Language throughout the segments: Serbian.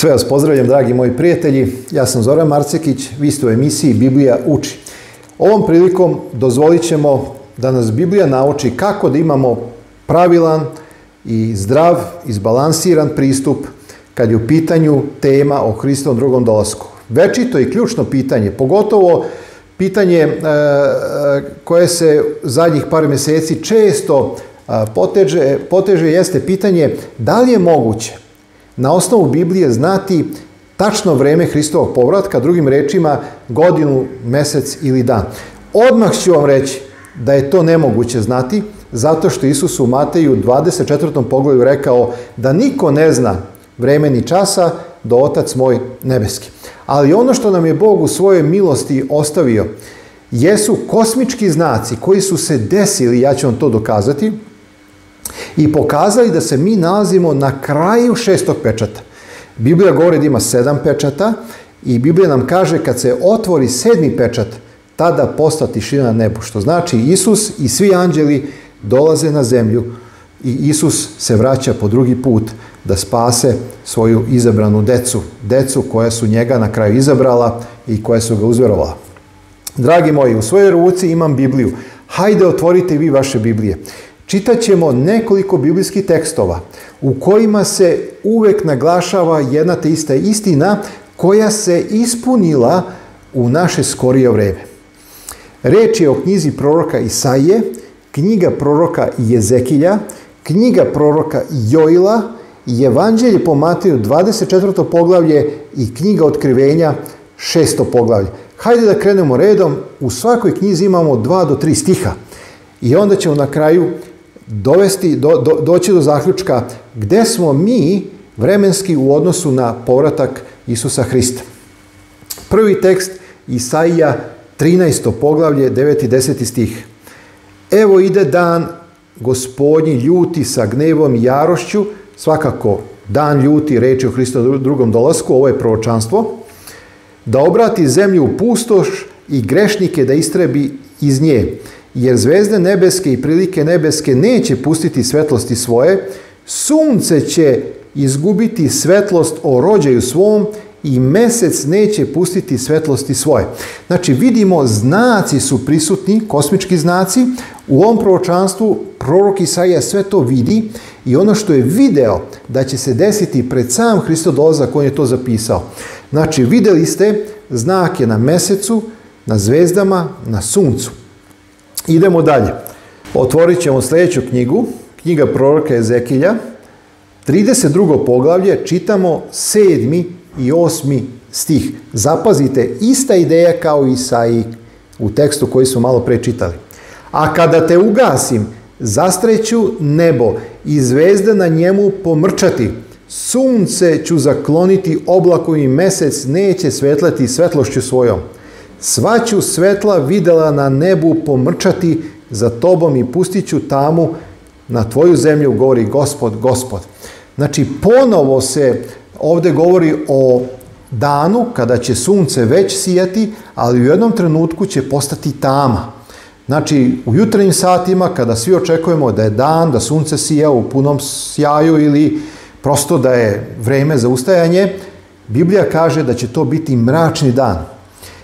Sve vas pozdravljam, dragi moji prijatelji. Ja sam Zoran Marcekić, vi ste u emisiji Biblija uči. Ovom prilikom dozvolit ćemo da nas Biblija nauči kako da imamo pravilan i zdrav, izbalansiran pristup kad je u pitanju tema o Hristovom drugom dolasku. Večito i ključno pitanje, pogotovo pitanje e, e koje se zadnjih par meseci često poteže, poteže jeste pitanje da li je moguće na osnovu Biblije znati tačno vreme Hristovog povratka, drugim rečima godinu, mesec ili dan. Odmah ću vam reći da je to nemoguće znati, zato što Isus u Mateju 24. poglavlju rekao da niko ne zna vreme ni časa do Otac moj nebeski. Ali ono što nam je Bog u svojoj milosti ostavio jesu kosmički znaci koji su se desili, ja ću vam to dokazati, i pokazali da se mi nalazimo na kraju šestog pečata. Biblija govori da ima sedam pečata i Biblija nam kaže kad se otvori sedmi pečat, tada posta tišina na nebu, što znači Isus i svi anđeli dolaze na zemlju i Isus se vraća po drugi put da spase svoju izabranu decu, decu koja su njega na kraju izabrala i koja su ga uzverovala. Dragi moji, u svojoj ruci imam Bibliju. Hajde otvorite vi vaše Biblije čitaćemo nekoliko biblijskih tekstova u kojima se uvek naglašava jedna te ista istina koja se ispunila u naše skorije vreme. Reč je o knjizi proroka Isaije, knjiga proroka Jezekilja, knjiga proroka Joila, Evanđelje po Mateju 24. poglavlje i knjiga otkrivenja 600 poglavlje. Hajde da krenemo redom, u svakoj knjizi imamo 2 do 3 stiha i onda ćemo na kraju dovesti, do, do, doći do zaključka gde smo mi vremenski u odnosu na povratak Isusa Hrista. Prvi tekst Isaija 13. poglavlje 9. i 10. stih. Evo ide dan gospodnji ljuti sa gnevom i jarošću, svakako dan ljuti reči o Hristo drugom dolasku, ovo je proročanstvo, da obrati zemlju u pustoš i grešnike da istrebi iz nje jer zvezde nebeske i prilike nebeske neće pustiti svetlosti svoje, sunce će izgubiti svetlost o rođaju svom i mesec neće pustiti svetlosti svoje. Znači vidimo znaci su prisutni, kosmički znaci, u ovom proročanstvu prorok Isaija sve to vidi i ono što je video da će se desiti pred sam Hristo dolazak, on je to zapisao. Znači videli ste znake na mesecu, na zvezdama, na suncu. Idemo dalje. Otvorit ćemo sljedeću knjigu, knjiga proroka Ezekilja. 32. poglavlje čitamo 7. i 8. stih. Zapazite, ista ideja kao i sa i u tekstu koji smo malo pre čitali. A kada te ugasim, zastreću nebo i zvezde na njemu pomrčati. Sunce ću zakloniti oblaku i mesec neće svetlati svetlošću svojom. Svaću svetla videla na nebu pomrčati za tobom i pustiću tamu na tvoju zemlju, govori gospod, gospod. Znači, ponovo se ovde govori o danu kada će sunce već sijati, ali u jednom trenutku će postati tama. Znači, u jutrenjim satima, kada svi očekujemo da je dan, da sunce sija u punom sjaju ili prosto da je vreme za ustajanje, Biblija kaže da će to biti mračni dan.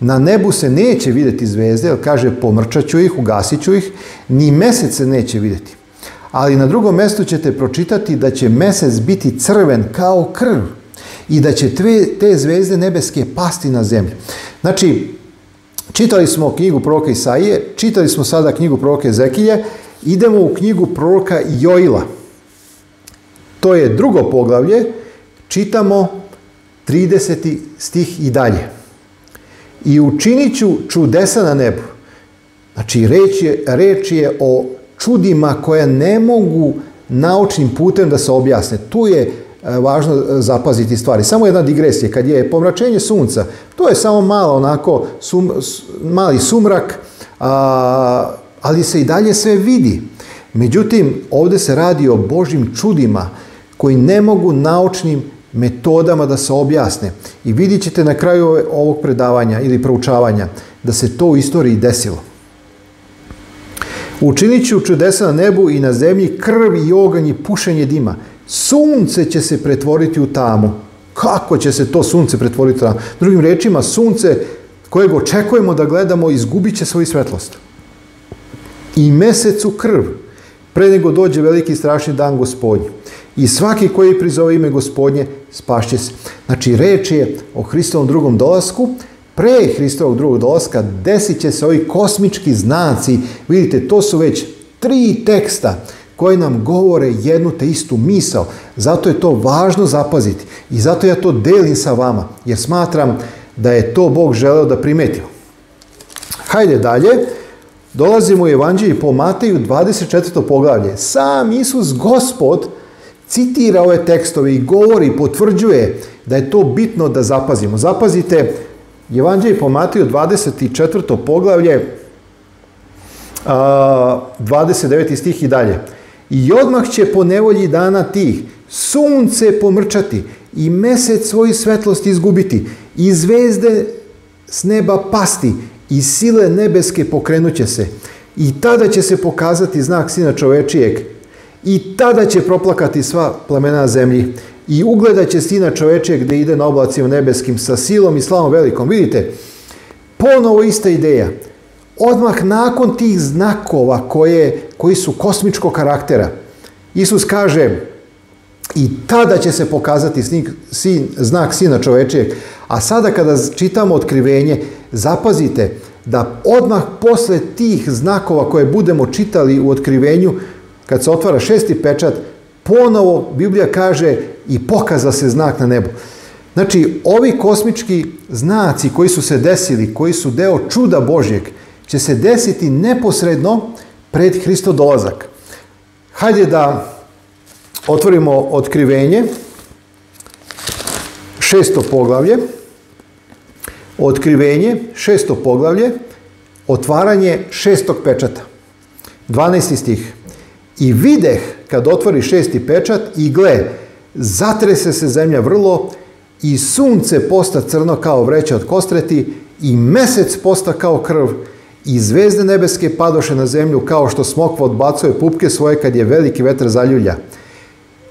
Na nebu se neće videti zvezde, jer kaže pomrčaću ih, ugasiću ih, ni mesec se neće videti. Ali na drugom mestu ćete pročitati da će mesec biti crven kao krv i da će te zvezde nebeske pasti na zemlju. Znači, čitali smo knjigu proroka Isaije, čitali smo sada knjigu proroka Ezekije, idemo u knjigu proroka Joila. To je drugo poglavlje, čitamo 30. stih i dalje i učinit ću čudesa na nebu. Znači, reč je, reč je o čudima koja ne mogu naučnim putem da se objasne. Tu je e, važno e, zapaziti stvari. Samo jedna digresija, kad je pomračenje sunca, to je samo malo onako, sum, mali sumrak, a, ali se i dalje sve vidi. Međutim, ovde se radi o Božim čudima koji ne mogu naučnim metodama da se objasne. I vidjet ćete na kraju ovog predavanja ili proučavanja da se to u istoriji desilo. Učinit ću čudesa na nebu i na zemlji, krv i oganj i pušenje dima. Sunce će se pretvoriti u tamu. Kako će se to sunce pretvoriti u tamu? Drugim rečima, sunce kojeg očekujemo da gledamo izgubit će svoju svetlost. I mesec u krv, pre nego dođe veliki strašni dan gospodnji i svaki koji prizove ime gospodnje spašće se. Znači, reč je o Hristovom drugom dolasku, pre Hristovog drugog dolaska desit će se ovi kosmički znaci. Vidite, to su već tri teksta koje nam govore jednu te istu misao. Zato je to važno zapaziti i zato ja to delim sa vama, jer smatram da je to Bog želeo da primetimo. Hajde dalje. Dolazimo u Evanđelji po Mateju 24. poglavlje. Sam Isus Gospod citira ove tekstove i govori, potvrđuje da je to bitno da zapazimo. Zapazite, Evanđelje po Matiju 24. poglavlje, 29. stih i dalje. I odmah će po nevolji dana tih sunce pomrčati i mesec svoju svetlost izgubiti i zvezde s neba pasti i sile nebeske pokrenuće se. I tada će se pokazati znak Sina čovečijeg, i tada će proplakati sva plemena zemlji i ugledaće sina čoveče gde ide na oblacima nebeskim sa silom i slavom velikom. Vidite, ponovo ista ideja. Odmah nakon tih znakova koje, koji su kosmičkog karaktera, Isus kaže i tada će se pokazati snik, sin, znak sina čovečijeg. A sada kada čitamo otkrivenje, zapazite da odmah posle tih znakova koje budemo čitali u otkrivenju, kad se otvara šesti pečat, ponovo Biblija kaže i pokaza se znak na nebu. Znači, ovi kosmički znaci koji su se desili, koji su deo čuda Božjeg, će se desiti neposredno pred Hristo dolazak. Hajde da otvorimo otkrivenje, šesto poglavlje, otkrivenje, šesto poglavlje, otvaranje šestog pečata. 12. stih. I videh, kad otvori šesti pečat, i gle, zatrese se zemlja vrlo, i sunce posta crno kao vreća od kostreti, i mesec posta kao krv, i zvezde nebeske padoše na zemlju kao što smokva odbacuje pupke svoje kad je veliki vetar zaljulja.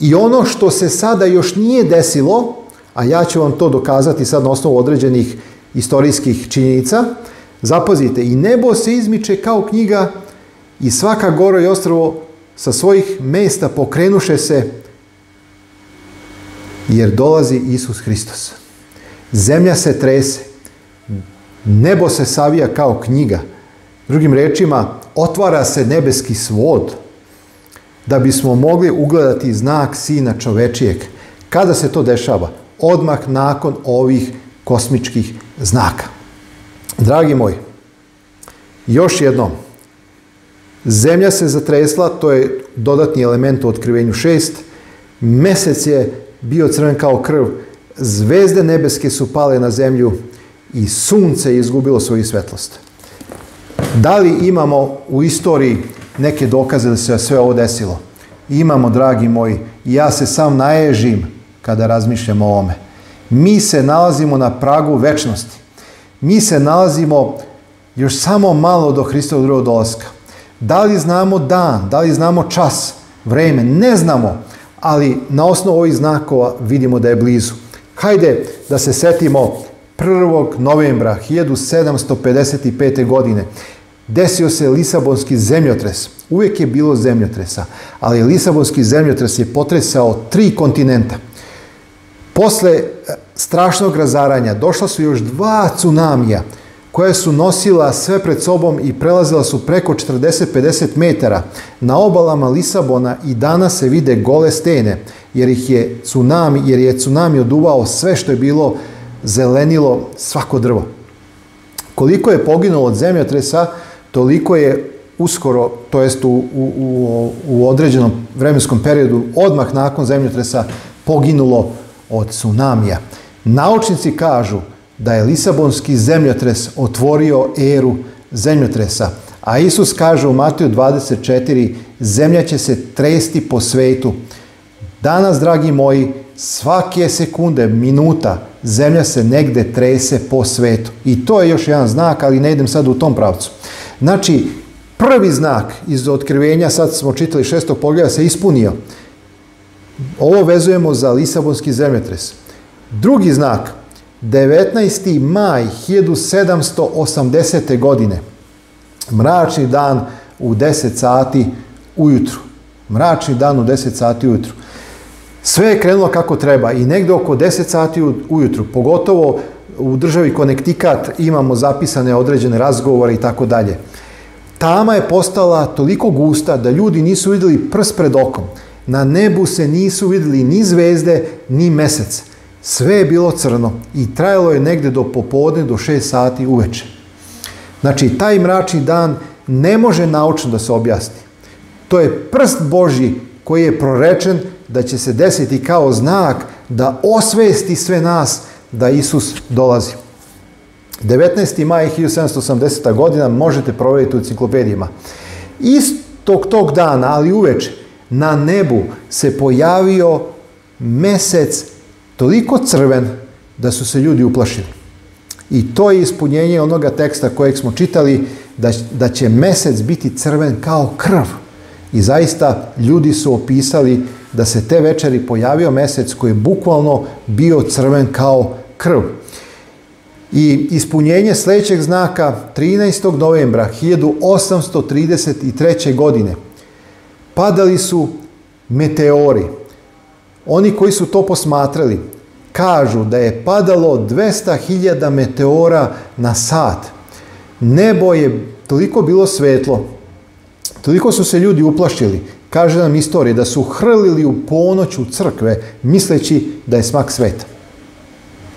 I ono što se sada još nije desilo, a ja ću vam to dokazati sad na osnovu određenih istorijskih činjenica, zapazite, i nebo se izmiče kao knjiga i svaka gora i ostrovo sa svojih mesta pokrenuše se jer dolazi Isus Hristos. Zemlja se trese, nebo se savija kao knjiga. Drugim rečima, otvara se nebeski svod da bismo mogli ugledati znak Sina čovečijeg. Kada se to dešava? Odmah nakon ovih kosmičkih znaka. Dragi moji, još jednom, Zemlja se zatresla, to je dodatni element u otkrivenju 6. Mesec je bio crven kao krv, zvezde nebeske su pale na zemlju i sunce je izgubilo svoju svetlost. Da li imamo u istoriji neke dokaze da se sve ovo desilo? Imamo, dragi moji, ja se sam naježim kada razmišljam o ovome. Mi se nalazimo na pragu večnosti. Mi se nalazimo još samo malo do Hristovog drugog dolaska. Da li znamo dan, da li znamo čas, vreme, ne znamo, ali na osnovu ovih znakova vidimo da je blizu. Hajde da se setimo 1. novembra 1755. godine. Desio se Lisabonski zemljotres. Uvijek je bilo zemljotresa, ali Lisabonski zemljotres je potresao tri kontinenta. Posle eh, strašnog razaranja došla su još dva tsunamija – koje su nosila sve pred sobom i prelazila su preko 40-50 metara. Na obalama Lisabona i danas se vide gole stene, jer ih je tsunami, jer je tsunami oduvao sve što je bilo zelenilo svako drvo. Koliko je poginulo od zemljotresa, toliko je uskoro, to jest u, u, u, u određenom vremenskom periodu, odmah nakon zemljotresa, poginulo od tsunamija. Naučnici kažu da je Lisabonski zemljotres otvorio eru zemljotresa. A Isus kaže u Mateju 24, zemlja će se tresti po svetu. Danas, dragi moji, svake sekunde, minuta, zemlja se negde trese po svetu. I to je još jedan znak, ali ne idem sad u tom pravcu. Znači, prvi znak iz otkrivenja, sad smo čitali šestog pogleda, se ispunio. Ovo vezujemo za Lisabonski zemljotres. Drugi znak, 19. maj 1780. godine, mračni dan u 10 sati ujutru. Mračni dan u 10 sati ujutru. Sve je krenulo kako treba i negde oko 10 sati ujutru, pogotovo u državi Konektikat imamo zapisane određene razgovore i tako dalje. Tama je postala toliko gusta da ljudi nisu videli prs pred okom. Na nebu se nisu videli ni zvezde, ni mesec. Sve je bilo crno i trajalo je negde do popodne, do 6 sati uveče. Znači, taj mračni dan ne može naučno da se objasni. To je prst Božji koji je prorečen da će se desiti kao znak da osvesti sve nas da Isus dolazi. 19. maj 1780. godina možete provjeriti u enciklopedijama. Istog tog dana, ali uveče, na nebu se pojavio mesec toliko crven da su se ljudi uplašili. I to je ispunjenje onoga teksta kojeg smo čitali, da, da će mesec biti crven kao krv. I zaista ljudi su opisali da se te večeri pojavio mesec koji je bukvalno bio crven kao krv. I ispunjenje sledećeg znaka 13. novembra 1833. godine padali su meteori. Oni koji su to posmatrali kažu da je padalo 200.000 meteora na sat. Nebo je toliko bilo svetlo, toliko su se ljudi uplašili, kaže nam istorija, da su hrlili u ponoć u crkve, misleći da je smak sveta.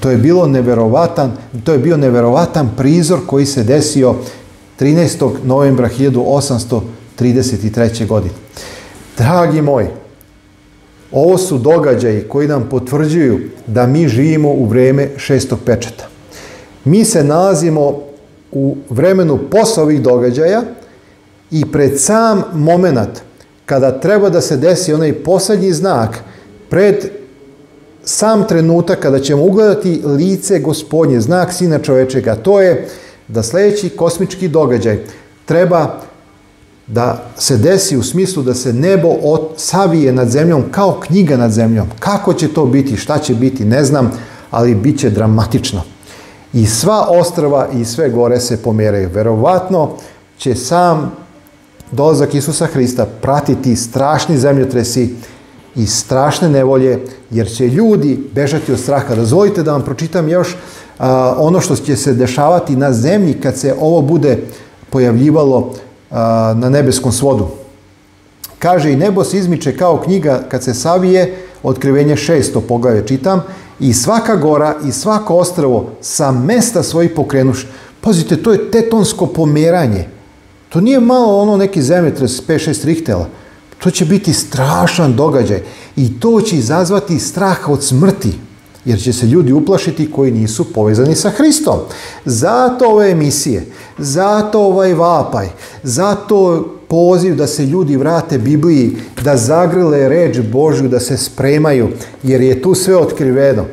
To je, bilo neverovatan, to je bio neverovatan prizor koji se desio 13. novembra 1833. godine. Dragi moji, Ovo su događaji koji nam potvrđuju da mi živimo u vreme šestog pečeta. Mi se nalazimo u vremenu posle ovih događaja i pred sam moment kada treba da se desi onaj poslednji znak, pred sam trenutak kada ćemo ugledati lice gospodnje, znak Sina čovečega, to je da sledeći kosmički događaj treba da se desi u smislu da se nebo od, savije nad zemljom kao knjiga nad zemljom. Kako će to biti, šta će biti, ne znam, ali bit će dramatično. I sva ostrava i sve gore se pomeraju. Verovatno će sam dolazak Isusa Hrista pratiti strašni zemljotresi i strašne nevolje, jer će ljudi bežati od straha. Razvojite da vam pročitam još a, ono što će se dešavati na zemlji kad se ovo bude pojavljivalo na nebeskom svodu. Kaže, i nebo se izmiče kao knjiga kad se savije, otkrivenje šesto poglavlje čitam, i svaka gora i svako ostravo sa mesta svojih pokrenuš. Pazite, to je tetonsko pomeranje. To nije malo ono neki zemljotres 5-6 rihtela. To će biti strašan događaj i to će izazvati strah od smrti jer će se ljudi uplašiti koji nisu povezani sa Hristom. Zato ove emisije, zato ovaj vapaj, zato poziv da se ljudi vrate Bibliji, da zagrle reč Božju, da se spremaju, jer je tu sve otkriveno.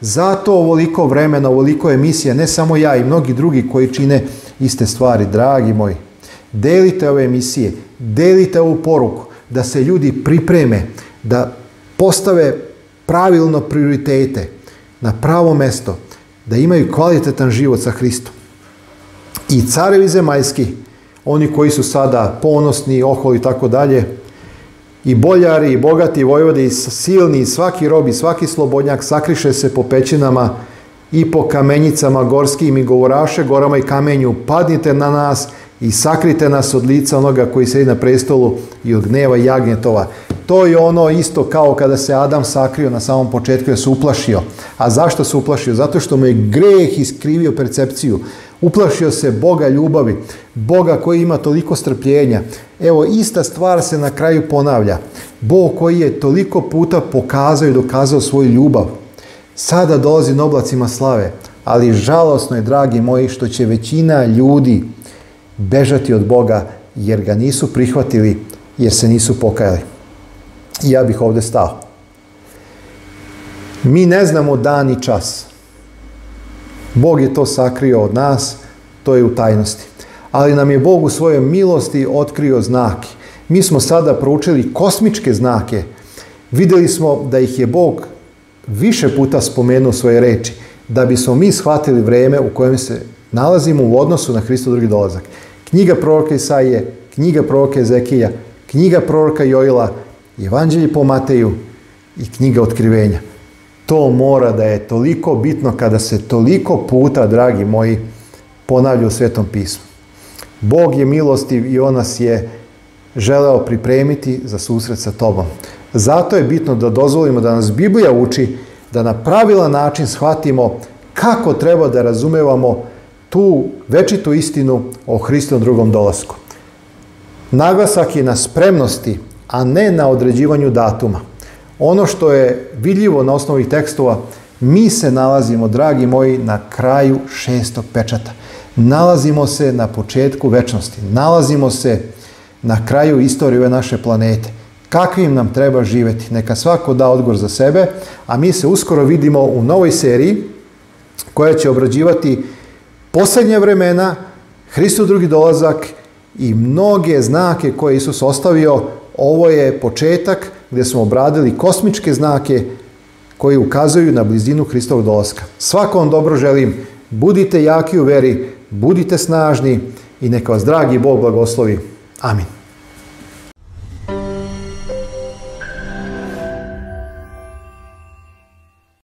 Zato ovoliko vremena, ovoliko emisija, ne samo ja i mnogi drugi koji čine iste stvari, dragi moji. Delite ove emisije, delite ovu poruku, da se ljudi pripreme, da postave pravilno prioritete na pravo mesto, da imaju kvalitetan život sa Hristom. I carevi zemajski, oni koji su sada ponosni, oholi i tako dalje, i boljari, i bogati, i vojvode, i silni, i svaki rob, i svaki slobodnjak sakriše se po pećinama i po kamenjicama gorskim i govoraše gorama i kamenju, padnite na nas i sakrite nas od lica onoga koji sedi na prestolu i od gneva jagnjetova. To je ono isto kao kada se Adam sakrio na samom početku jer se uplašio. A zašto se uplašio? Zato što mu je greh iskrivio percepciju. Uplašio se Boga ljubavi, Boga koji ima toliko strpljenja. Evo, ista stvar se na kraju ponavlja. Bog koji je toliko puta pokazao i dokazao svoju ljubav, sada dolazi na oblacima slave. Ali žalosno je, dragi moji, što će većina ljudi bežati od Boga jer ga nisu prihvatili, jer se nisu pokajali. I ja bih ovde stao. Mi ne znamo dan i čas. Bog je to sakrio od nas, to je u tajnosti. Ali nam je Bog u svojoj milosti otkrio znake. Mi smo sada proučili kosmičke znake. Videli smo da ih je Bog više puta spomenuo svoje reči, da bi smo mi shvatili vreme u kojem se nalazimo u odnosu na Hristo drugi dolazak knjiga proroka Isaije, knjiga proroka Ezekija, knjiga proroka Joila, evanđelje po Mateju i knjiga otkrivenja. To mora da je toliko bitno kada se toliko puta, dragi moji, ponavlja u Svetom pismu. Bog je milostiv i on nas je želeo pripremiti za susret sa tobom. Zato je bitno da dozvolimo da nas Biblija uči, da na pravilan način shvatimo kako treba da razumevamo tu večitu istinu o Hristovom drugom dolasku. Naglasak je na spremnosti, a ne na određivanju datuma. Ono što je vidljivo na osnovi tekstova, mi se nalazimo, dragi moji, na kraju šestog pečata. Nalazimo se na početku večnosti. Nalazimo se na kraju istorije naše planete. Kakvim nam treba živeti? Neka svako da odgovor za sebe, a mi se uskoro vidimo u novoj seriji koja će obrađivati posljednje vremena, Hristu drugi dolazak i mnoge znake koje Isus ostavio, ovo je početak gdje smo obradili kosmičke znake koji ukazuju na blizinu Hristovog dolaska. Svako vam dobro želim, budite jaki u veri, budite snažni i neka vas dragi Bog blagoslovi. Amin.